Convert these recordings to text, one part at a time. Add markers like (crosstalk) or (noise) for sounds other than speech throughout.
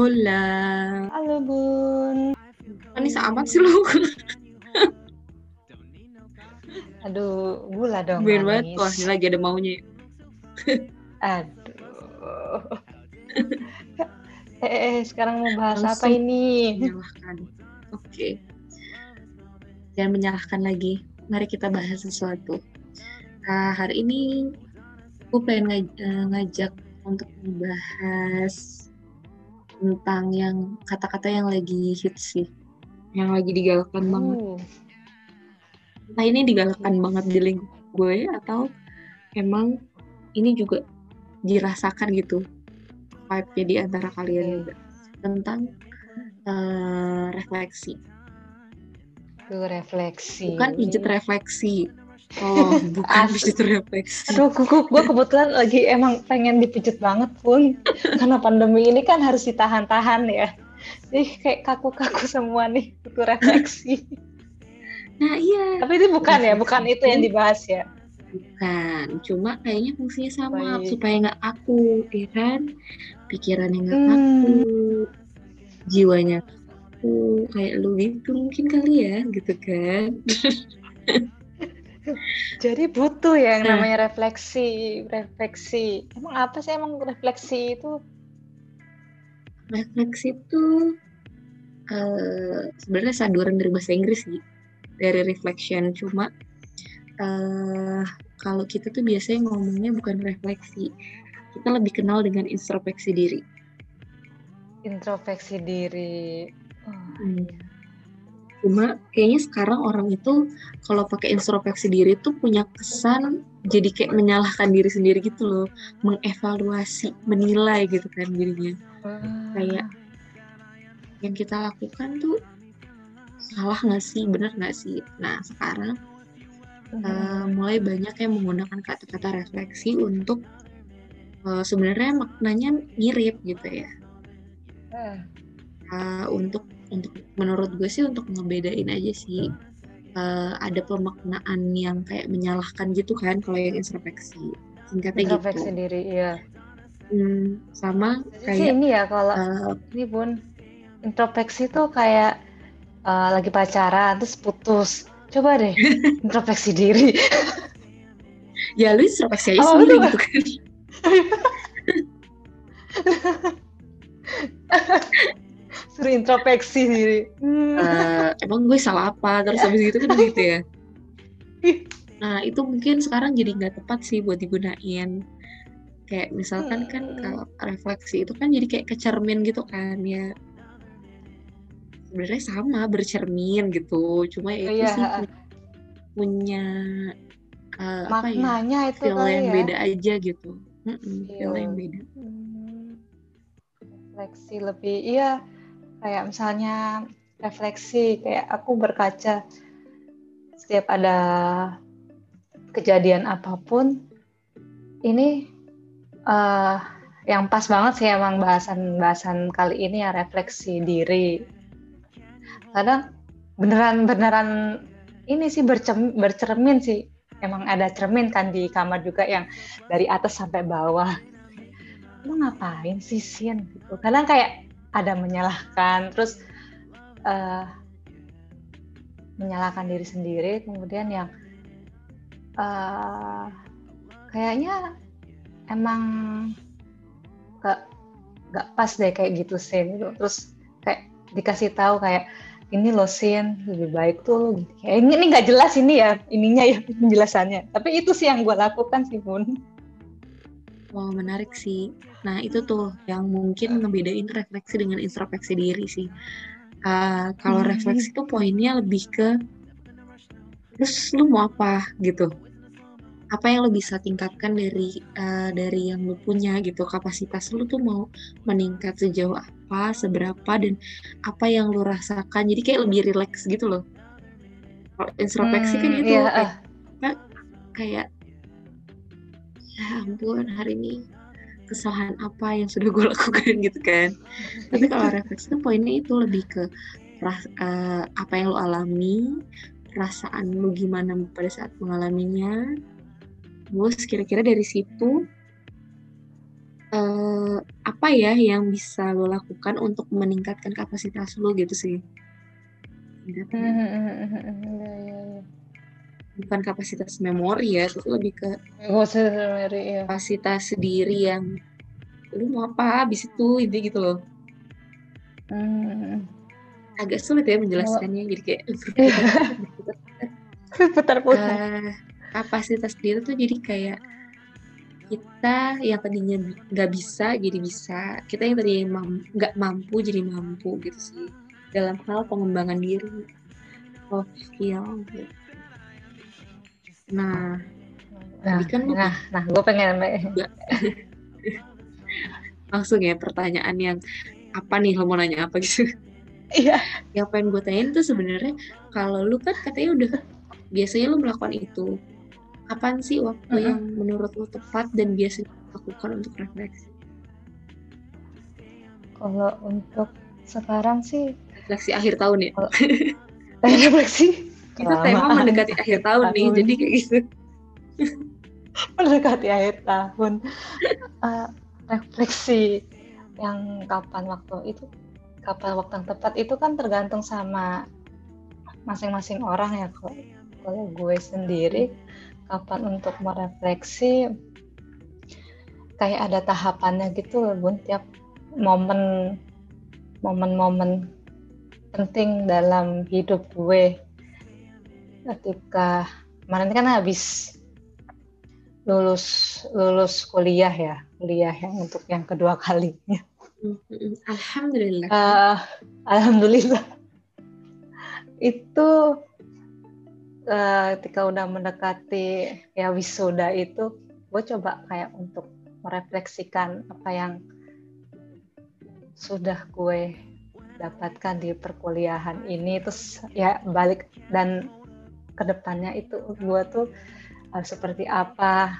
Hola. Halo Bun. Manis amat sih lu. (laughs) Aduh, gula dong Ben banget. Wah, ini lagi ada maunya. Aduh. (laughs) eh, eh, sekarang mau bahas apa Langsung. ini? Menyalahkan. Oke. Jangan menyalahkan lagi. Mari kita bahas sesuatu. Nah, hari ini aku pengen ngaj- eh, ngajak untuk membahas tentang yang kata-kata yang lagi hits sih. Yang lagi digalakkan banget. Uh, Entah ini digalakkan banget di lingkup gue atau emang ini juga dirasakan gitu vibe-nya di antara kalian Oke. juga tentang eh, refleksi tuh refleksi. bukan pijet refleksi oh (laughs) bukan pijet refleksi Aduh, gue, gue kebetulan lagi emang pengen dipijet banget pun. (laughs) Karena pandemi ini kan harus ditahan-tahan ya. Jadi kayak kaku-kaku semua nih, butuh refleksi. nah iya Tapi itu bukan ya, bukan itu yang dibahas ya. bukan cuma kayaknya fungsinya sama Baik. supaya nggak aku ya kan pikirannya nggak Hmm. kaku jiwanya kaku kayak lu gitu mungkin kali ya gitu kan (laughs) Jadi butuh ya yang Nah. namanya refleksi, refleksi. Emang apa sih emang refleksi itu? refleksi itu eh sebenarnya saduran dari bahasa Inggris sih dari reflection cuma eh kalau kita tuh biasanya ngomongnya bukan refleksi kita lebih kenal dengan introspeksi diri Introspeksi diri. Oh, Hmm. Cuma kayaknya sekarang orang itu kalau pakai introspeksi diri tuh punya kesan jadi kayak menyalahkan diri sendiri gitu loh. Mengevaluasi menilai gitu kan jadinya. Wah. kayak yang kita lakukan tuh salah nggak sih? Benar nggak sih? Nah sekarang Hmm. eh, mulai banyak yang menggunakan kata-kata refleksi untuk eh, sebenarnya maknanya mirip gitu ya. Eh, untuk untuk menurut gue sih untuk ngebedain aja sih eh, ada pemaknaan yang kayak menyalahkan gitu kan kalau yang introspeksi singkatnya introspeksi gitu diri, iya. Hmm, sama kayak ini ya kalau eh, ini bun, introspeksi tuh kayak eh, lagi pacaran terus putus. Coba deh (laughs) introspeksi diri. ya lu introspeksi aja Oh, sendiri gitu kan (laughs) (laughs) Suruh introspeksi diri. Eh, emang gue salah apa? Terus habis gitu kan gitu ya. Nah itu mungkin sekarang jadi nggak tepat sih buat digunain. Kayak misalkan kan Hmm. kalau refleksi itu kan jadi kayak kecermin gitu kan ya. Sebenarnya sama bercermin gitu. Cuma ya itu Iya, sih punya, punya eh, apa ya Maknanya itu feel yang ya. beda aja gitu. Mm-mm, feel Feel. yang beda. Hmm, refleksi lebih iya kayak misalnya refleksi kayak aku berkaca setiap ada kejadian apa pun ini eh yang pas banget sih emang bahasan-bahasan kali ini ya refleksi diri. Kadang beneran beneran ini sih bercem- bercermin sih. Emang ada cermin kan di kamar juga yang dari atas sampai bawah. Lu ngapain sih Sin gitu. Kadang kayak ada menyalahkan terus eh, menyalahkan diri sendiri kemudian yang eh, kayaknya emang gak gak pas deh kayak gitu Sin terus kayak dikasih tahu kayak ini loh Sin lebih baik tuh gitu. Kayak ini ini nggak jelas ini ya ininya ya penjelasannya. Tapi itu sih yang gue lakukan sih Bun Wah menarik sih. Nah itu tuh yang mungkin ngebedain refleksi dengan introspeksi diri sih. Uh, kalau Hmm. refleksi tuh poinnya lebih ke terus lu mau apa gitu. Apa yang lu bisa tingkatkan dari uh, dari yang lu punya gitu. Kapasitas lu tuh mau meningkat sejauh apa, seberapa dan apa yang lu rasakan. Jadi kayak lebih rileks gitu loh. Kalau introspeksi kan Hmm, itu iya, kayak, kayak ya ampun hari ini kesalahan apa yang sudah gue lakukan gitu kan tapi kalau refleksi tuh poinnya itu lebih ke ras- eh, apa yang lo alami perasaan lo gimana pada saat mengalaminya terus kira-kira dari situ eh, apa ya yang bisa lo lakukan untuk meningkatkan kapasitas lo gitu sih bukan kapasitas memori ya itu lebih ke memori ya kapasitas sendiri yang lu mau apa? Habis itu ini gitu loh. Hmm. agak sulit ya menjelaskannya jadi kayak (laughs) putar-putar uh, kapasitas diri tuh jadi kayak kita yang tadinya nggak bisa jadi bisa kita yang tadinya nggak mampu jadi mampu gitu sih dalam hal pengembangan diri soft skill gitu. Nah nah kan nah, nah gue pengen (laughs) langsung ya pertanyaan yang apa nih lo mau nanya apa gitu iya yang pengen gue tanyain tuh sebenarnya kalau lu kan katanya udah biasanya lu melakukan itu kapan sih waktu uh -huh. yang menurut lo tepat dan biasanya lakukan untuk refleksi? Kalau untuk sekarang sih refleksi akhir tahun ya. (laughs) refleksi. Kita tema mendekati akhir tahun, tahun. nih, jadi kayak gitu. (laughs) mendekati akhir tahun. Uh, refleksi yang kapan waktu itu kapan waktu yang tepat itu kan tergantung sama masing-masing orang ya kalau kalau gue sendiri kapan untuk merefleksi kayak ada tahapannya gitu loh bun. Tiap momen momen-momen penting dalam hidup gue ketika kemarin kan habis lulus lulus kuliah ya kuliah yang untuk yang kedua kalinya alhamdulillah. Uh, alhamdulillah. Itu uh, ketika udah mendekati ya wisuda itu gue coba kayak untuk merefleksikan apa yang sudah gue dapatkan di perkuliahan ini terus ya balik dan ke depannya itu gue tuh uh, seperti apa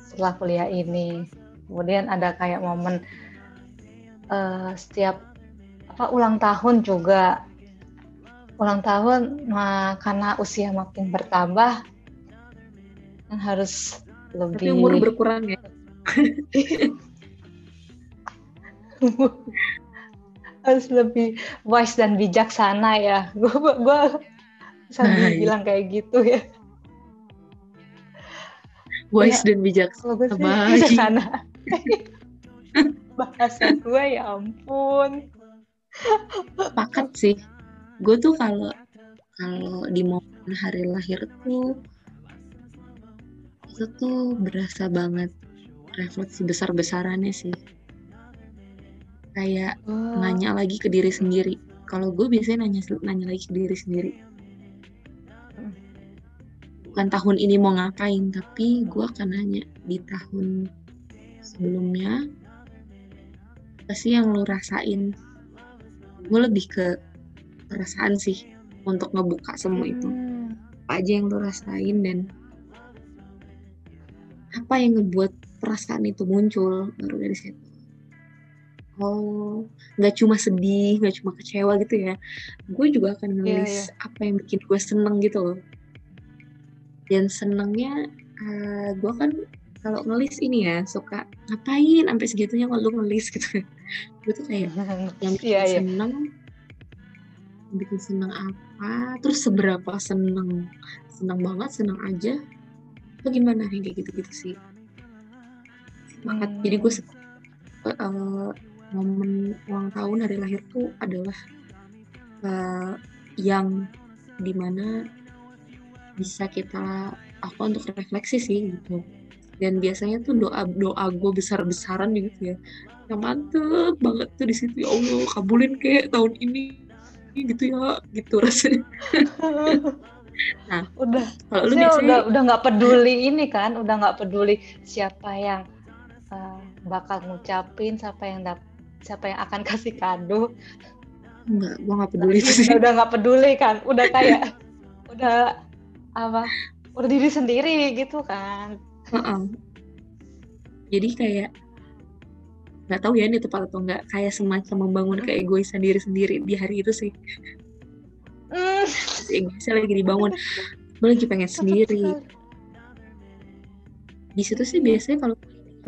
setelah kuliah ini. Kemudian ada kayak momen uh, setiap apa ulang tahun juga. Ulang tahun nah, karena usia makin bertambah kan harus lebih Tapi umur berkurang ya? (laughs) Harus lebih wise dan bijaksana ya. Gue gue sambil nah, bilang kayak gitu ya. Wise ya, dan bijaksana bijaksana (laughs) bahasa gue ya ampun. Pakat sih. Gue tuh kalau kalau di momen hari lahir tuh itu tuh berasa banget refleksi besar-besarannya sih. Kayak oh. nanya lagi ke diri sendiri. Kalau gue biasanya nanya nanya lagi ke diri sendiri bukan tahun ini mau ngapain tapi gue akan nanya di tahun sebelumnya apa sih yang lo rasain? Gue lebih ke perasaan sih untuk ngebuka semua itu. Hmm. apa aja yang lo rasain dan apa yang ngebuat perasaan itu muncul baru dari situ? Oh nggak cuma sedih nggak cuma kecewa gitu ya. Gue juga akan iya, nulis yeah, yeah. apa yang bikin gue seneng gitu loh dan senengnya uh, gue kan kalau ngelis ini ya suka ngapain sampai segitunya kalau ngelis gitu. Gue tuh kayak (laughs) yang bikin yeah, seneng bikin senang apa terus seberapa senang senang banget senang aja atau gimana? Kayak gitu gitu sih. Semangat. Hmm. jadi gue uh, momen ulang tahun hari lahir tuh adalah uh, yang di mana bisa kita apa untuk refleksi sih gitu. Dan biasanya tuh doa doa gue besar besaran gitu ya. Yang mantep banget tuh di situ ya Allah kabulin kayak tahun ini gitu ya gitu rasanya. (laughs) Nah udah. kalau lu biasanya udah udah nggak peduli ini kan udah nggak peduli siapa yang uh, bakal ngucapin siapa yang dap siapa yang akan (laughs) kasih kado. Enggak, gua nggak peduli itu sih. Udah nggak peduli kan, udah kayak (laughs) udah apa? Udah diri sendiri gitu kan. Uh -uh. Jadi kayak nggak tahu ya ini tepat atau nggak kayak semacam membangun hmm. keegoisan diri sendiri di hari itu sih mm. egoisnya lagi dibangun gue lagi pengen sendiri di situ sih biasanya kalau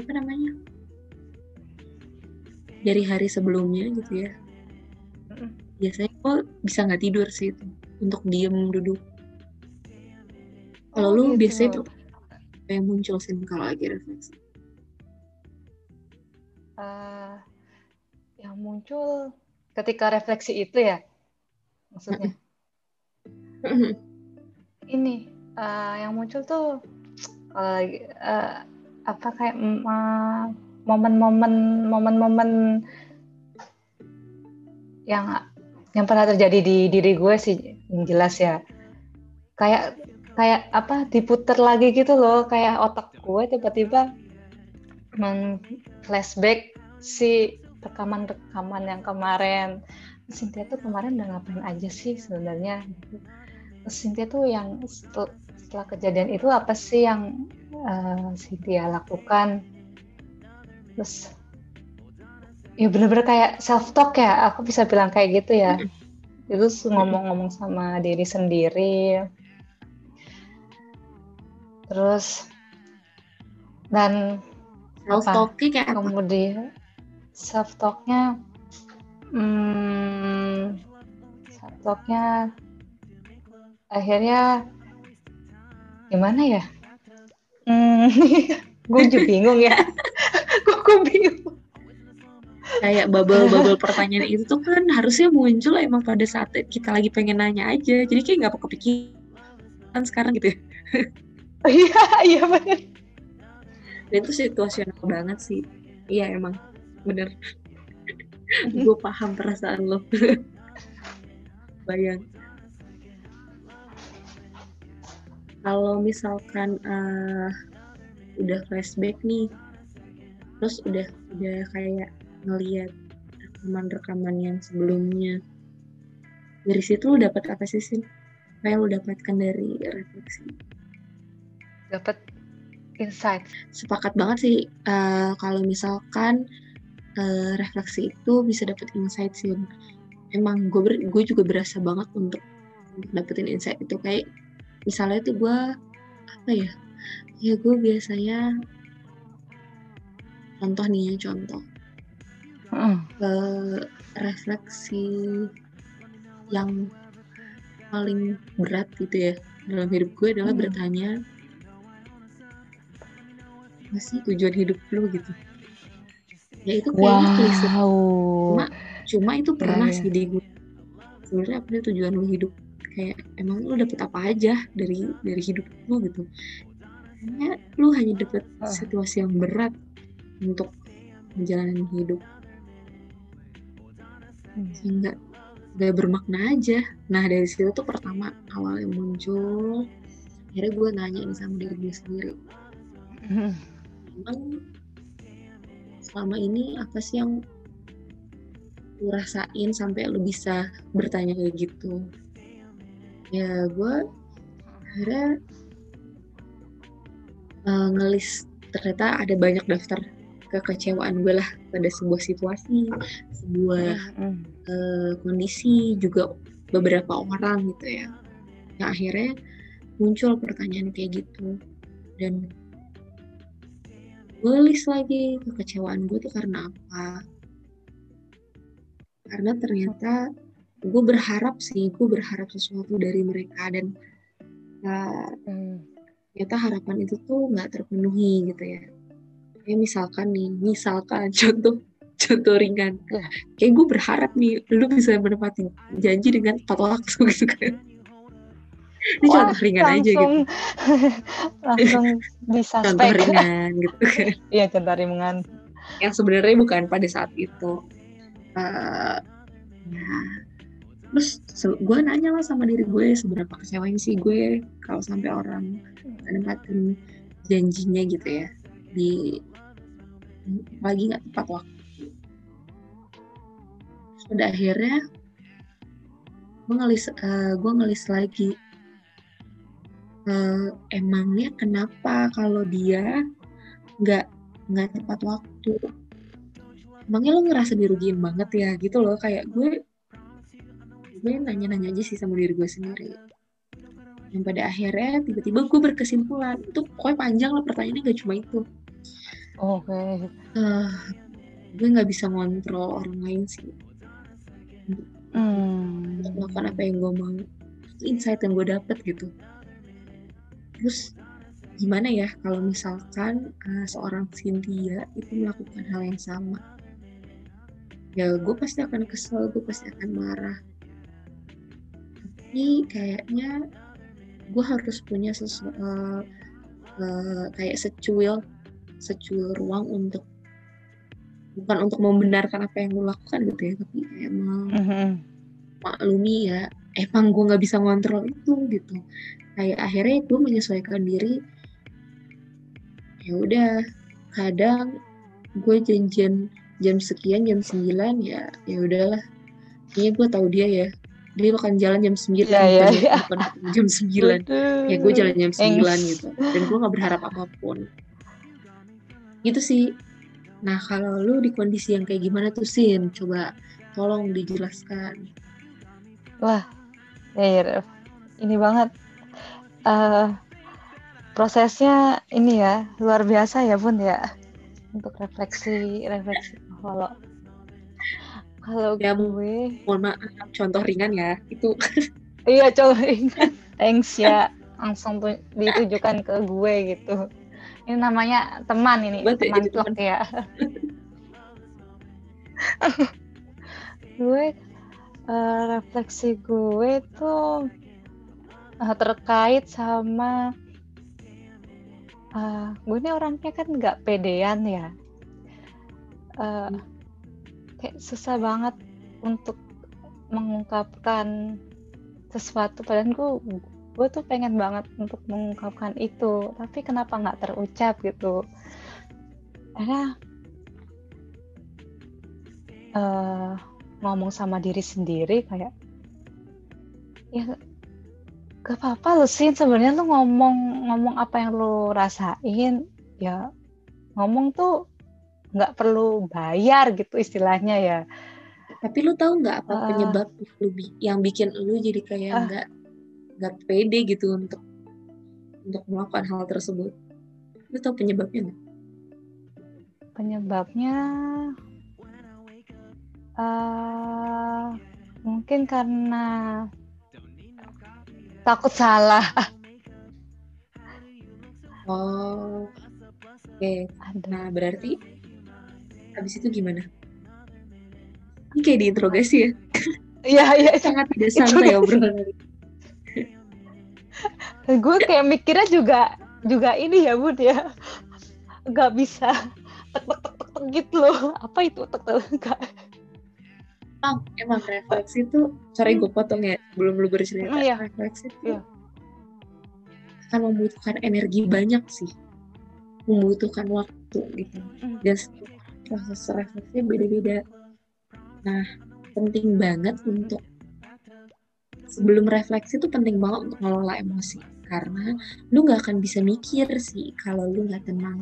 apa namanya dari hari sebelumnya gitu ya biasanya gue bisa nggak tidur sih itu untuk diem duduk kalau oh, lu gitu. biasanya tuh apa yang muncul sih kalau lagi refleksi? Uh, yang muncul ketika refleksi itu ya maksudnya. (laughs) Ini uh, yang muncul tuh kalau uh, apa kayak momen-momen momen-momen yang yang pernah terjadi di diri gue sih yang jelas ya. Kayak kayak apa diputer lagi gitu loh. Kayak otak gue tiba-tiba flashback si rekaman-rekaman yang kemarin. Cynthia tuh kemarin udah ngapain aja sih sebenarnya? Cynthia tuh yang setel, setelah kejadian itu apa sih yang uh, Cynthia lakukan? Terus ya bener-bener kayak self talk ya aku bisa bilang kayak gitu ya. Itu ngomong-ngomong sama diri sendiri terus dan self talknya kayak apa? kemudian self talknya hmm, self talknya akhirnya gimana ya? Hmm, (laughs) gue juga bingung ya. (laughs) Gue bingung? Kayak bubble-bubble pertanyaan itu tuh kan harusnya muncul emang pada saat kita lagi pengen nanya aja. Jadi kayak nggak kepikiran sekarang gitu ya (laughs) iya iya benar itu situasional banget sih. Iya emang. Bener. (laughs) Gue paham perasaan lo. (laughs) Bayang. Kalau misalkan uh, udah flashback nih terus udah udah kayak ngeliat rekaman-rekaman yang sebelumnya dari situ lu dapat apa sih sih yang lu dapatkan dari refleksi dapat insight sepakat banget sih uh, kalau misalkan uh, refleksi itu bisa dapat insight sih emang gue gue juga berasa banget untuk, untuk dapetin insight itu. Kayak misalnya tuh gue apa ya ya gue biasanya contoh nih ya contoh. Uh, refleksi yang paling berat gitu ya dalam hidup gue adalah hmm. bertanya apa sih tujuan hidup lo gitu. Ya itu kayaknya wow. klise cuma cuma itu pernah yeah. sih di gue sebenarnya apa tujuan lo hidup? Kayak emang lo dapet apa aja dari dari hidup lo gitu. Kayaknya lo hanya dapet uh. situasi yang berat untuk menjalani hidup. Sehingga gak bermakna aja. Nah dari situ tuh pertama awal yang muncul akhirnya gue nanya ini sama diri gue sendiri emang selama ini apa sih yang lu rasain sampai lu bisa bertanya kayak gitu ya gue akhirnya uh, ngelis ternyata ada banyak daftar kekecewaan gue lah pada sebuah situasi, sebuah mm. uh, kondisi, juga beberapa orang gitu ya. Yang akhirnya muncul pertanyaan kayak gitu dan gue list lagi kekecewaan gue tuh karena apa? Karena ternyata gue berharap sih gue berharap sesuatu dari mereka dan uh, mm. ternyata harapan itu tuh nggak terpenuhi gitu ya. Kayak misalkan nih misalkan (laughs) contoh contoh ringan. Kayak gue berharap nih lu bisa menepati janji dengan tepat waktu (laughs) gitu kan ini Wah, contoh ringan langsung, aja gitu. (laughs) langsung bisa contoh ringan gitu kan. Iya contoh ringan. Yang sebenarnya bukan pada saat itu. Uh, ya terus gue nanya lah sama diri gue seberapa kecewain sih gue kalau sampai orang menempatin janjinya gitu ya. Di lagi nggak tepat waktu. Pada akhirnya gue ngelis uh, gue ngelis lagi uh, emangnya kenapa kalau dia nggak nggak tepat waktu emangnya lo ngerasa dirugiin banget ya gitu loh kayak gue gue nanya-nanya aja sih sama diri gue sendiri yang pada akhirnya tiba-tiba gue berkesimpulan itu pokoknya panjang lah pertanyaannya gak cuma itu Oke. Okay. Uh, gue nggak bisa ngontrol orang lain sih Hmm. melakukan apa yang gue mau itu insight yang gue dapet gitu terus gimana ya kalau misalkan uh, seorang Cynthia itu melakukan hal yang sama? Ya gue pasti akan kesel gue pasti akan marah. Tapi kayaknya gue harus punya sesu uh, uh, kayak secuil secuil ruang untuk bukan untuk membenarkan apa yang gue lakukan gitu ya tapi emang mm-hmm. maklumi ya emang gue nggak bisa ngontrol itu gitu kayak akhirnya gue menyesuaikan diri. Ya udah kadang gue janjian jam sekian jam 9 ya ya udahlah. Kayaknya gue tahu dia ya. Dia akan jalan jam 9 yeah, yeah, yeah. jam 9 ya gue jalan jam 9 gitu dan gue gak berharap apa pun. Gitu sih. Nah, kalau lu di kondisi yang kayak gimana tuh, Sin? Coba tolong dijelaskan. Wah, ya, ya ini banget. Uh, prosesnya ini ya, luar biasa ya, Bun, ya. Untuk refleksi, refleksi. Kalau kalau ya, gue... Mohon maaf, contoh ringan ya, itu. (laughs) iya, contoh ringan. Thanks ya, langsung tuh ditujukan ke gue gitu ini namanya teman ini Betul, teman vlog ya (laughs) gue uh, refleksi gue tuh uh, terkait sama uh, gue ini orangnya kan nggak pedean ya. Uh, kayak susah banget untuk mengungkapkan sesuatu. Padahal gue gue tuh pengen banget untuk mengungkapkan itu. Tapi kenapa nggak terucap gitu? Karena uh, ngomong sama diri sendiri kayak ya gak apa-apa lu sih sebenarnya lu ngomong ngomong apa yang lu rasain ya ngomong tuh nggak perlu bayar gitu istilahnya ya. Tapi lu tahu nggak apa uh, penyebab lu yang bikin lu jadi kayak uh, nggak nggak pede gitu untuk untuk melakukan hal tersebut? Lu tahu penyebabnya nggak? Penyebabnya uh, mungkin karena takut salah. (laughs) Oh oke. Okay. nah berarti habis itu gimana? Ini kayak diinterogasi ya? (laughs) Iya, iya. Sangat tidak santai obrolan (laughs) gue kayak mikirnya juga juga ini ya bud ya. Nggak bisa. Tek tek tek tek gitu loh. Apa itu? Tek tek enggak emang emang refleksi itu sorry gue potong ya belum lu bercerita. Oh, iya. refleksi itu iya. akan membutuhkan energi banyak sih. Membutuhkan waktu gitu. Mm. dan proses refleksi beda-beda. Nah penting banget untuk sebelum refleksi itu penting banget untuk ngelola emosi. Karena lu nggak akan bisa mikir sih kalau lu nggak tenang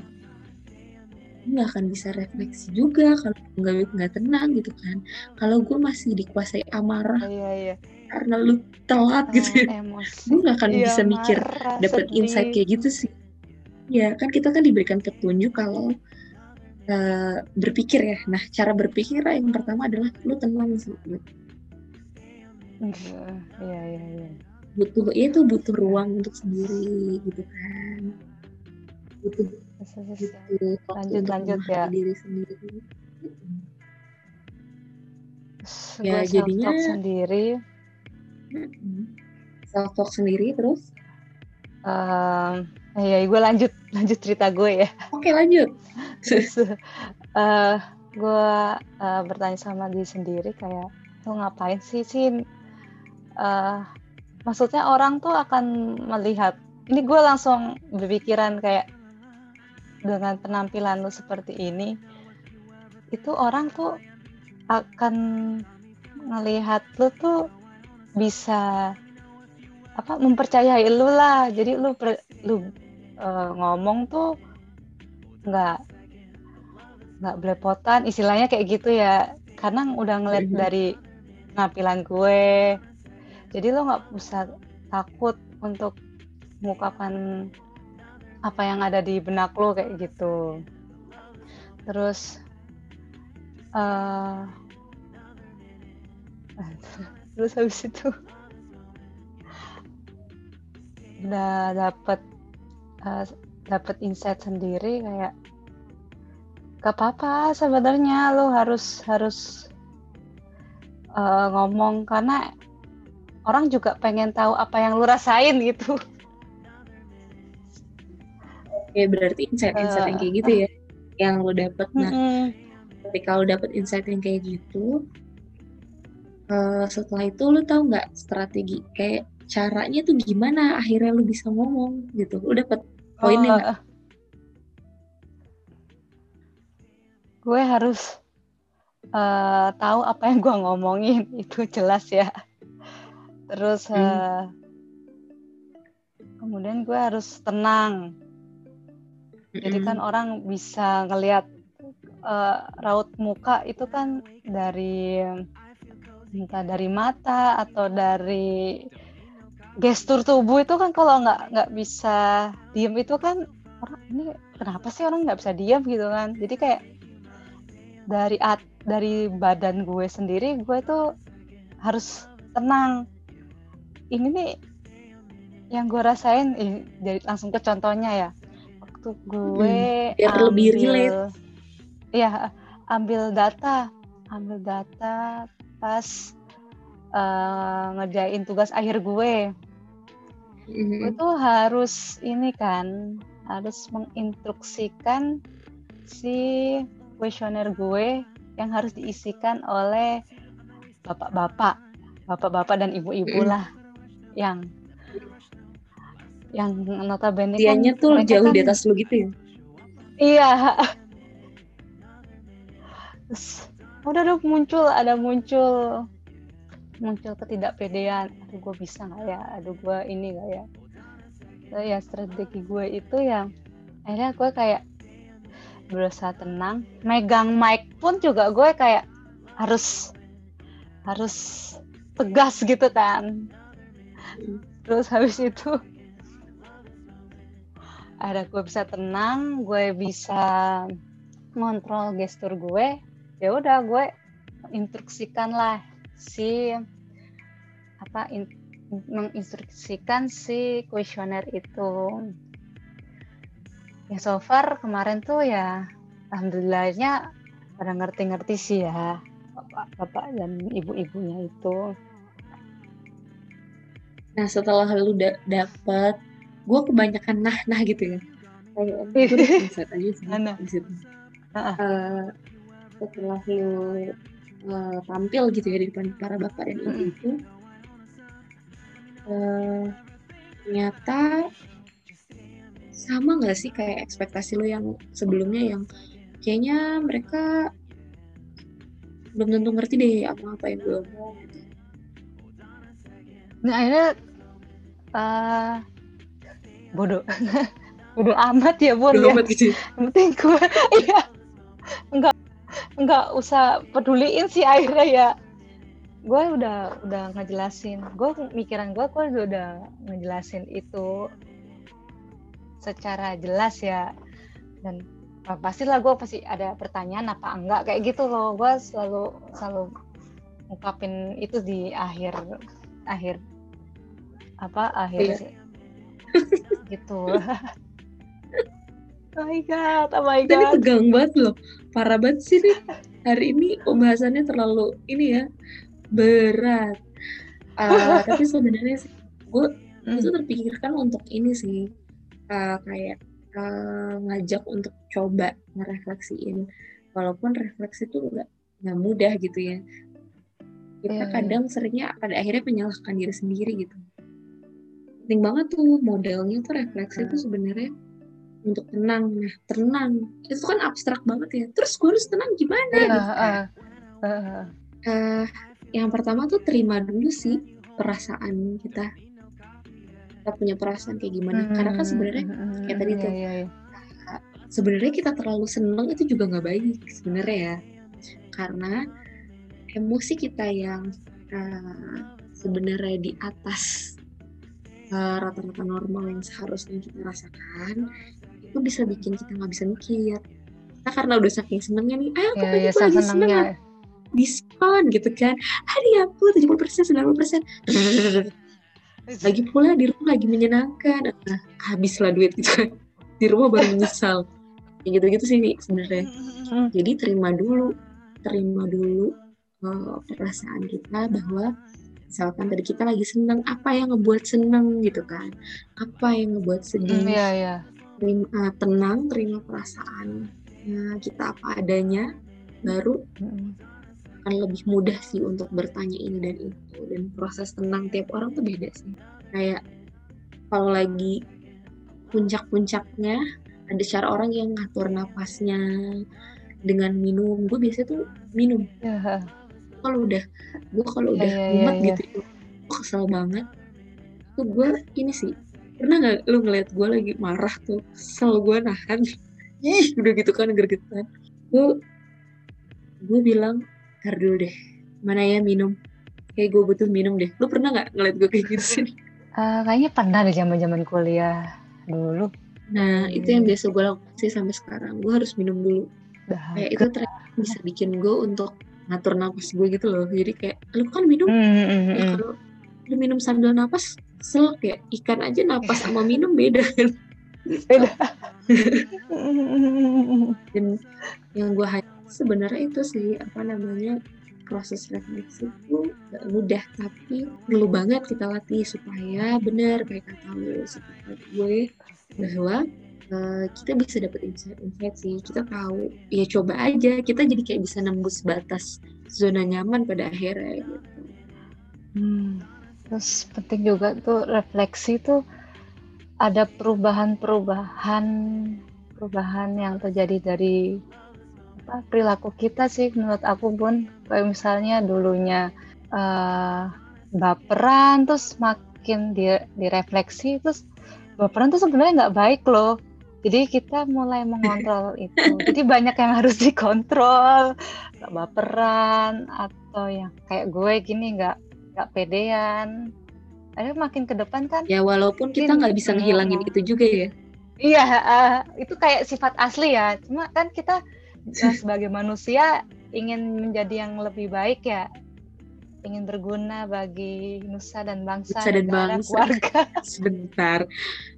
nggak akan bisa refleksi juga kalau nggak nggak tenang gitu kan kalau gue masih dikuasai amarah iya, iya. karena lu telat gitu ya gue nggak akan iya, bisa mikir dapat insight kayak gitu sih ya kan kita kan diberikan petunjuk kalau uh, berpikir ya nah cara berpikir yang pertama adalah lu tenang sih gitu Iya, iya, iya. Butuh itu butuh ruang untuk sendiri gitu kan. Butuh butuh lanjut lanjut ya. Diri sendiri. Ya jadinya sendiri. Self talk sendiri terus. Um, ya gue lanjut (laughs) lanjut cerita gue ya. Oke lanjut. (laughs) terus, uh, gue uh, bertanya sama diri sendiri kayak lo ngapain sih sih uh, maksudnya orang tuh akan melihat ini gue langsung berpikiran kayak dengan penampilan lu seperti ini itu orang tuh akan melihat lu tuh bisa apa mempercayai lu lah. Jadi lu per, lu uh, ngomong tuh nggak nggak belepotan istilahnya kayak gitu ya. Karena udah ngeliat mm-hmm. dari penampilan gue. Jadi lo nggak usah takut untuk mengungkapkan apa yang ada di benak lo kayak gitu terus uh, (laughs) terus habis itu udah dapet uh, dapet insight sendiri kayak gak apa-apa sebenarnya lo harus harus uh, ngomong karena orang juga pengen tahu apa yang lu rasain gitu. Oke, berarti insight-insight yang kayak gitu ya, yang lo dapet. Nah, mm -hmm. ketika lo dapet insight yang kayak gitu, uh, setelah itu lo tau nggak strategi kayak caranya tuh gimana akhirnya lo bisa ngomong gitu? Lo dapet poinnya nggak? Uh, gue harus uh, tahu apa yang gue ngomongin (laughs) itu jelas ya terus hmm. uh, kemudian gue harus tenang jadi kan orang bisa ngelihat uh, raut muka itu kan dari entah dari mata atau dari gestur tubuh itu kan kalau nggak nggak bisa diem itu kan orang ini kenapa sih orang nggak bisa diem? gitu kan. Jadi kayak dari at dari badan gue sendiri gue tuh harus tenang. Ini nih yang gue rasain eh, jadi langsung ke contohnya ya waktu gue hmm, biar ambil, lebih relate. Ya ambil data ambil data pas uh, ngerjain tugas akhir gue. Mm-hmm. gue tuh harus ini kan harus menginstruksikan si kuesioner gue yang harus diisikan oleh bapak-bapak, bapak-bapak dan ibu-ibu lah yang yang notabene Dianya kan, tuh jauh kan, di atas lu gitu ya? Iya. Terus, udah dong muncul, ada muncul muncul ketidakpedean. Aduh gue bisa nggak ya? Aduh gue ini nggak ya? So, ya strategi gue itu yang akhirnya gue kayak berusaha tenang megang mic pun juga gue kayak harus harus tegas gitu kan terus habis itu ada gue bisa tenang gue bisa ngontrol gestur gue ya udah gue instruksikan lah si apa in, menginstruksikan si kuesioner itu ya so far kemarin tuh ya alhamdulillahnya pada ngerti-ngerti sih ya bapak-bapak dan ibu-ibunya itu. Nah setelah lu da dapet, gue kebanyakan nah nah gitu ya. Kayak (laughs) aja sih nah. di situ. Uh, setelah lu uh, tampil gitu ya di depan para bapak dan ibu itu, uh, ternyata sama nggak sih kayak ekspektasi lo yang sebelumnya yang kayaknya mereka belum tentu ngerti deh apa-apa yang gue mau gitu. Nah akhirnya uh, bodoh (laughs) bodoh amat ya bodoh ya. amat gitu. (laughs) Yang penting gue (laughs) iya nggak nggak usah peduliin sih akhirnya ya gue udah udah ngejelasin gue mikiran gue gue udah ngejelasin itu secara jelas ya dan nah, pastilah gue pasti ada pertanyaan apa enggak kayak gitu loh gue selalu selalu ungkapin itu di akhir akhir apa akhir iya. Gitu. (laughs) Oh my god oh my god. tapi tegang banget loh. Parah banget sih nih hari ini pembahasannya terlalu ini ya berat. Uh, (laughs) tapi sebenarnya sih gue hmm. itu terpikirkan untuk ini sih uh, kayak uh, ngajak untuk coba ngerefleksiin. Walaupun refleksi itu nggak nggak mudah gitu ya. Kita yeah, iya. kadang seringnya pada akhirnya menyalahkan diri sendiri gitu penting banget tuh modelnya tuh refleksi itu sebenarnya untuk tenang. Nah tenang itu kan abstrak banget ya. Terus gue harus tenang gimana uh, gitu uh, uh. Uh, yang pertama tuh terima dulu sih perasaan kita. Kita punya perasaan kayak gimana. Hmm, karena kan sebenarnya hmm, hmm, kayak tadi iya, tuh iya, iya. sebenarnya kita terlalu seneng itu juga nggak baik sebenarnya ya. Karena emosi kita yang uh, sebenarnya di atas uh, rata-rata normal yang seharusnya kita rasakan itu bisa bikin kita nggak bisa mikir. Kita karena udah saking senengnya nih ayo ya, pokoknya ya, gue lagi seneng diskon gitu kan. Hadiah aku 70 persen 90 persen. (laughs) Lagi pula di rumah lagi menyenangkan. Nah, habislah duit gitu kan. Di rumah baru menyesal. Kayak gitu-gitu sih sebenarnya. Jadi terima dulu terima dulu uh, perasaan kita bahwa misalkan tadi kita lagi seneng apa yang ngebuat seneng gitu kan? Apa yang ngebuat sedih? Hmm, Iya, iya. terima, uh, tenang terima perasaan uh, kita apa adanya baru Mm-mm. akan lebih mudah sih untuk bertanya ini dan itu. Dan proses tenang tiap orang tuh beda sih. Kayak kalau lagi puncak-puncaknya ada cara orang yang ngatur napasnya dengan minum. Gue biasanya tuh minum. Ya, kalau udah gue kalau Iya, udah iya, mumet iya. gitu gue kesel banget. Tuh gue ini sih pernah nggak lu ngeliat gue lagi marah tuh kesel gue nahan? (laughs) Ih udah gitu kan gergetan. Gue gue bilang ntar dulu deh mana ya minum? Kayak gue butuh minum deh. Lu pernah nggak ngeliat gue kayak gitu sih? (laughs) Eh, kayaknya pernah deh zaman-zaman kuliah dulu. nah itu yang biasa gue lakukan sih sampai sekarang. Gue harus minum dulu. Dah. kayak itu ternyata bisa bikin gue untuk ngatur napas gue gitu loh jadi kayak lu kan minum hmm, hmm, Ya, hmm. kalau lu minum sambil napas kesel kayak ikan aja napas sama minum beda kan Beda. (laughs) dan yang gue sebenarnya itu sih apa namanya proses refleksi itu gak mudah tapi perlu banget kita latih supaya benar kayak kata lu sepakat gue bahwa eh, kita bisa dapet insight-insight sih kita tahu ya coba aja kita jadi kayak bisa nembus batas zona nyaman pada akhirnya gitu. Hmm. Terus penting juga tuh refleksi tuh ada perubahan-perubahan perubahan yang terjadi dari apa, perilaku kita sih menurut aku Bun. Kayak misalnya dulunya eh, baperan terus makin di, direfleksi terus baperan tuh sebenarnya nggak baik loh. Jadi kita mulai mengontrol itu. Jadi banyak yang harus dikontrol, nggak baperan atau yang kayak gue gini nggak nggak pedean. Akhirnya makin ke depan kan, ya walaupun kita nggak bisa ngehilangin itu juga ya iya eh, itu kayak sifat asli ya. Cuma kan kita eh, (laughs) sebagai manusia ingin menjadi yang lebih baik ya, ingin berguna bagi nusa dan bangsa, Nusa dan negara, bangsa. keluarga. (laughs) sebentar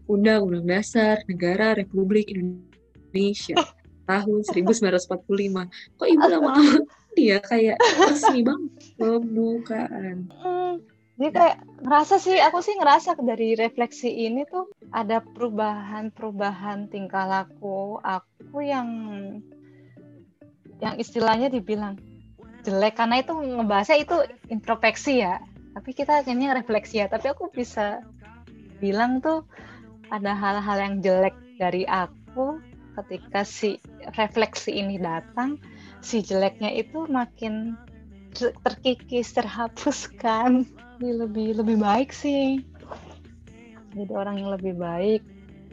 Undang-Undang Dasar Negara Republik Indonesia tahun 1945 kok ibu lama-lama (laughs) dia kayak resmi banget pembukaan Hmm, Jadi kayak ngerasa sih, aku sih ngerasa dari refleksi ini tuh ada perubahan-perubahan tingkah laku aku yang yang istilahnya dibilang jelek karena itu ngebahasnya itu introspeksi ya. Tapi kita kayaknya refleksi ya. Tapi aku bisa bilang tuh ada hal-hal yang jelek dari aku ketika si refleksi ini datang, si jeleknya itu makin ter- terkikis, terhapuskan. (laughs) Jadi lebih lebih baik sih. Jadi orang yang lebih baik.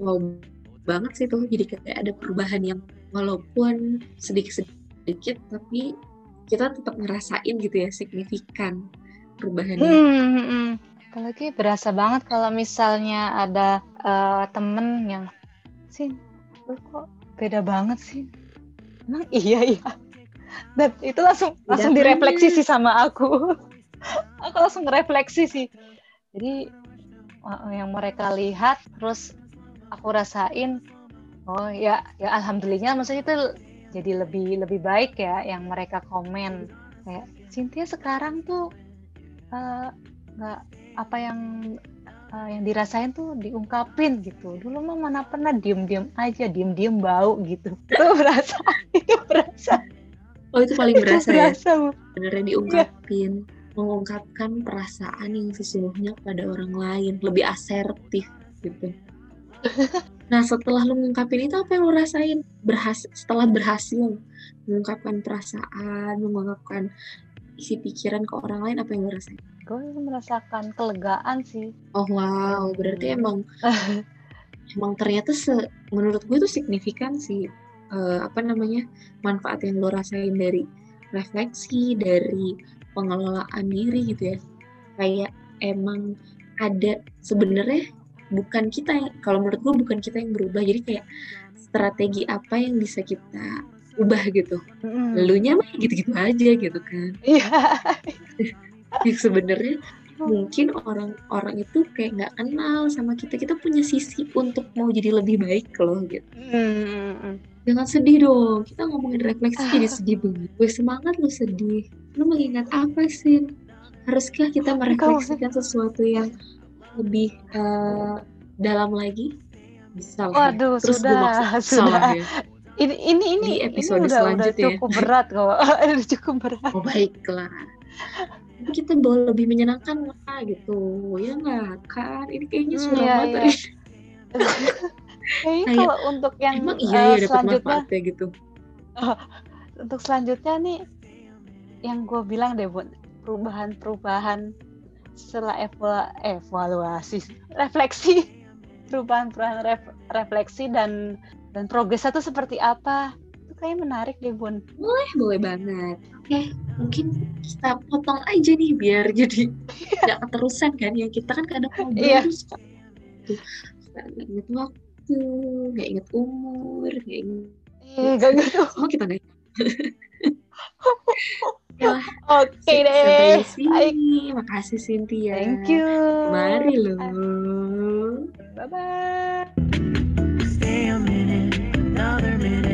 wow banget sih tuh jadi kayak ada perubahan yang walaupun sedikit-sedikit tapi kita tetap ngerasain gitu ya signifikan perubahannya Hmm, hmm, hmm. Apalagi berasa banget kalau misalnya ada eh, temen yang sih, lu kok beda banget sih. Emang iya iya. Dan itu langsung Beda langsung direfleksi sih sama aku. (laughs) aku langsung ngerefleksi sih. Jadi eh, yang mereka lihat terus aku rasain oh ya ya alhamdulillah maksudnya itu jadi lebih lebih baik ya yang mereka komen. Kayak Cynthia sekarang tuh eh, nggak apa yang eh, yang dirasain tuh diungkapin gitu. Dulu mah mana pernah diem-diem aja diem-diem bau gitu. (laughs) Itu berasa itu berasa. Oh itu paling itu berasa ya? berasa Bu. sebenarnya diungkapin mengungkapkan perasaan yang sesungguhnya pada orang lain lebih asertif gitu (laughs) nah setelah lu mengungkapin itu apa yang lu rasain? Berhasil setelah berhasil mengungkapkan perasaan mengungkapkan isi pikiran ke orang lain apa yang lu rasain? Gue merasakan kelegaan sih. Oh wow. Berarti emang (laughs) emang ternyata se menurut gue itu signifikan sih eh, apa namanya manfaat yang lo rasain dari refleksi dari pengelolaan diri gitu ya. Kayak emang ada sebenarnya bukan kita yang kalau menurut gue bukan kita yang berubah. Jadi kayak strategi apa yang bisa kita ubah gitu. Mm. Lalunya mah gitu-gitu aja gitu kan. Iya. (laughs) yang sebenarnya mungkin orang-orang itu kayak nggak kenal sama kita. Kita punya sisi untuk mau jadi lebih baik loh gitu. Mm. jangan sedih dong. Kita ngomongin refleksi jadi (laughs) sedih banget. Gue semangat lu sedih. Lu mengingat apa sih? Haruskah kita merefleksikan sesuatu yang lebih eh, dalam lagi bisa lah ya. Waduh, terus gue sudah, maksa sudah. ya Ini ini ini Di ini episode udah udah selanjutnya. cukup berat kok. (laughs) Udah cukup berat. oh baiklah kita boleh lebih menyenangkan lah gitu ya nggak kan ini kayaknya Hmm, suram iya, banget iya. (laughs) Kayaknya Kayak, kalau untuk yang emang eh, iya ya dapat selanjutnya manfaatnya gitu (laughs) untuk selanjutnya nih yang gue bilang deh bun perubahan-perubahan setelah evua- evaluasi refleksi. (laughs) Perubahan-perubahan ref- refleksi dan dan progresnya tuh seperti apa? Itu kayaknya menarik deh bun. Eh, boleh banget. Oke mungkin kita potong aja nih biar jadi (laughs) nggak keterusan kan ya. Kita kan kadang ngobrol Iya. terus tuh, suka nggak inget waktu nggak inget umur nggak inget eh gak gitu. Semua kita lah (laughs) Oke okay deh. Terima kasih Cynthia. Thank you. Mari lu. Bye bye. Stay a minute, another minute.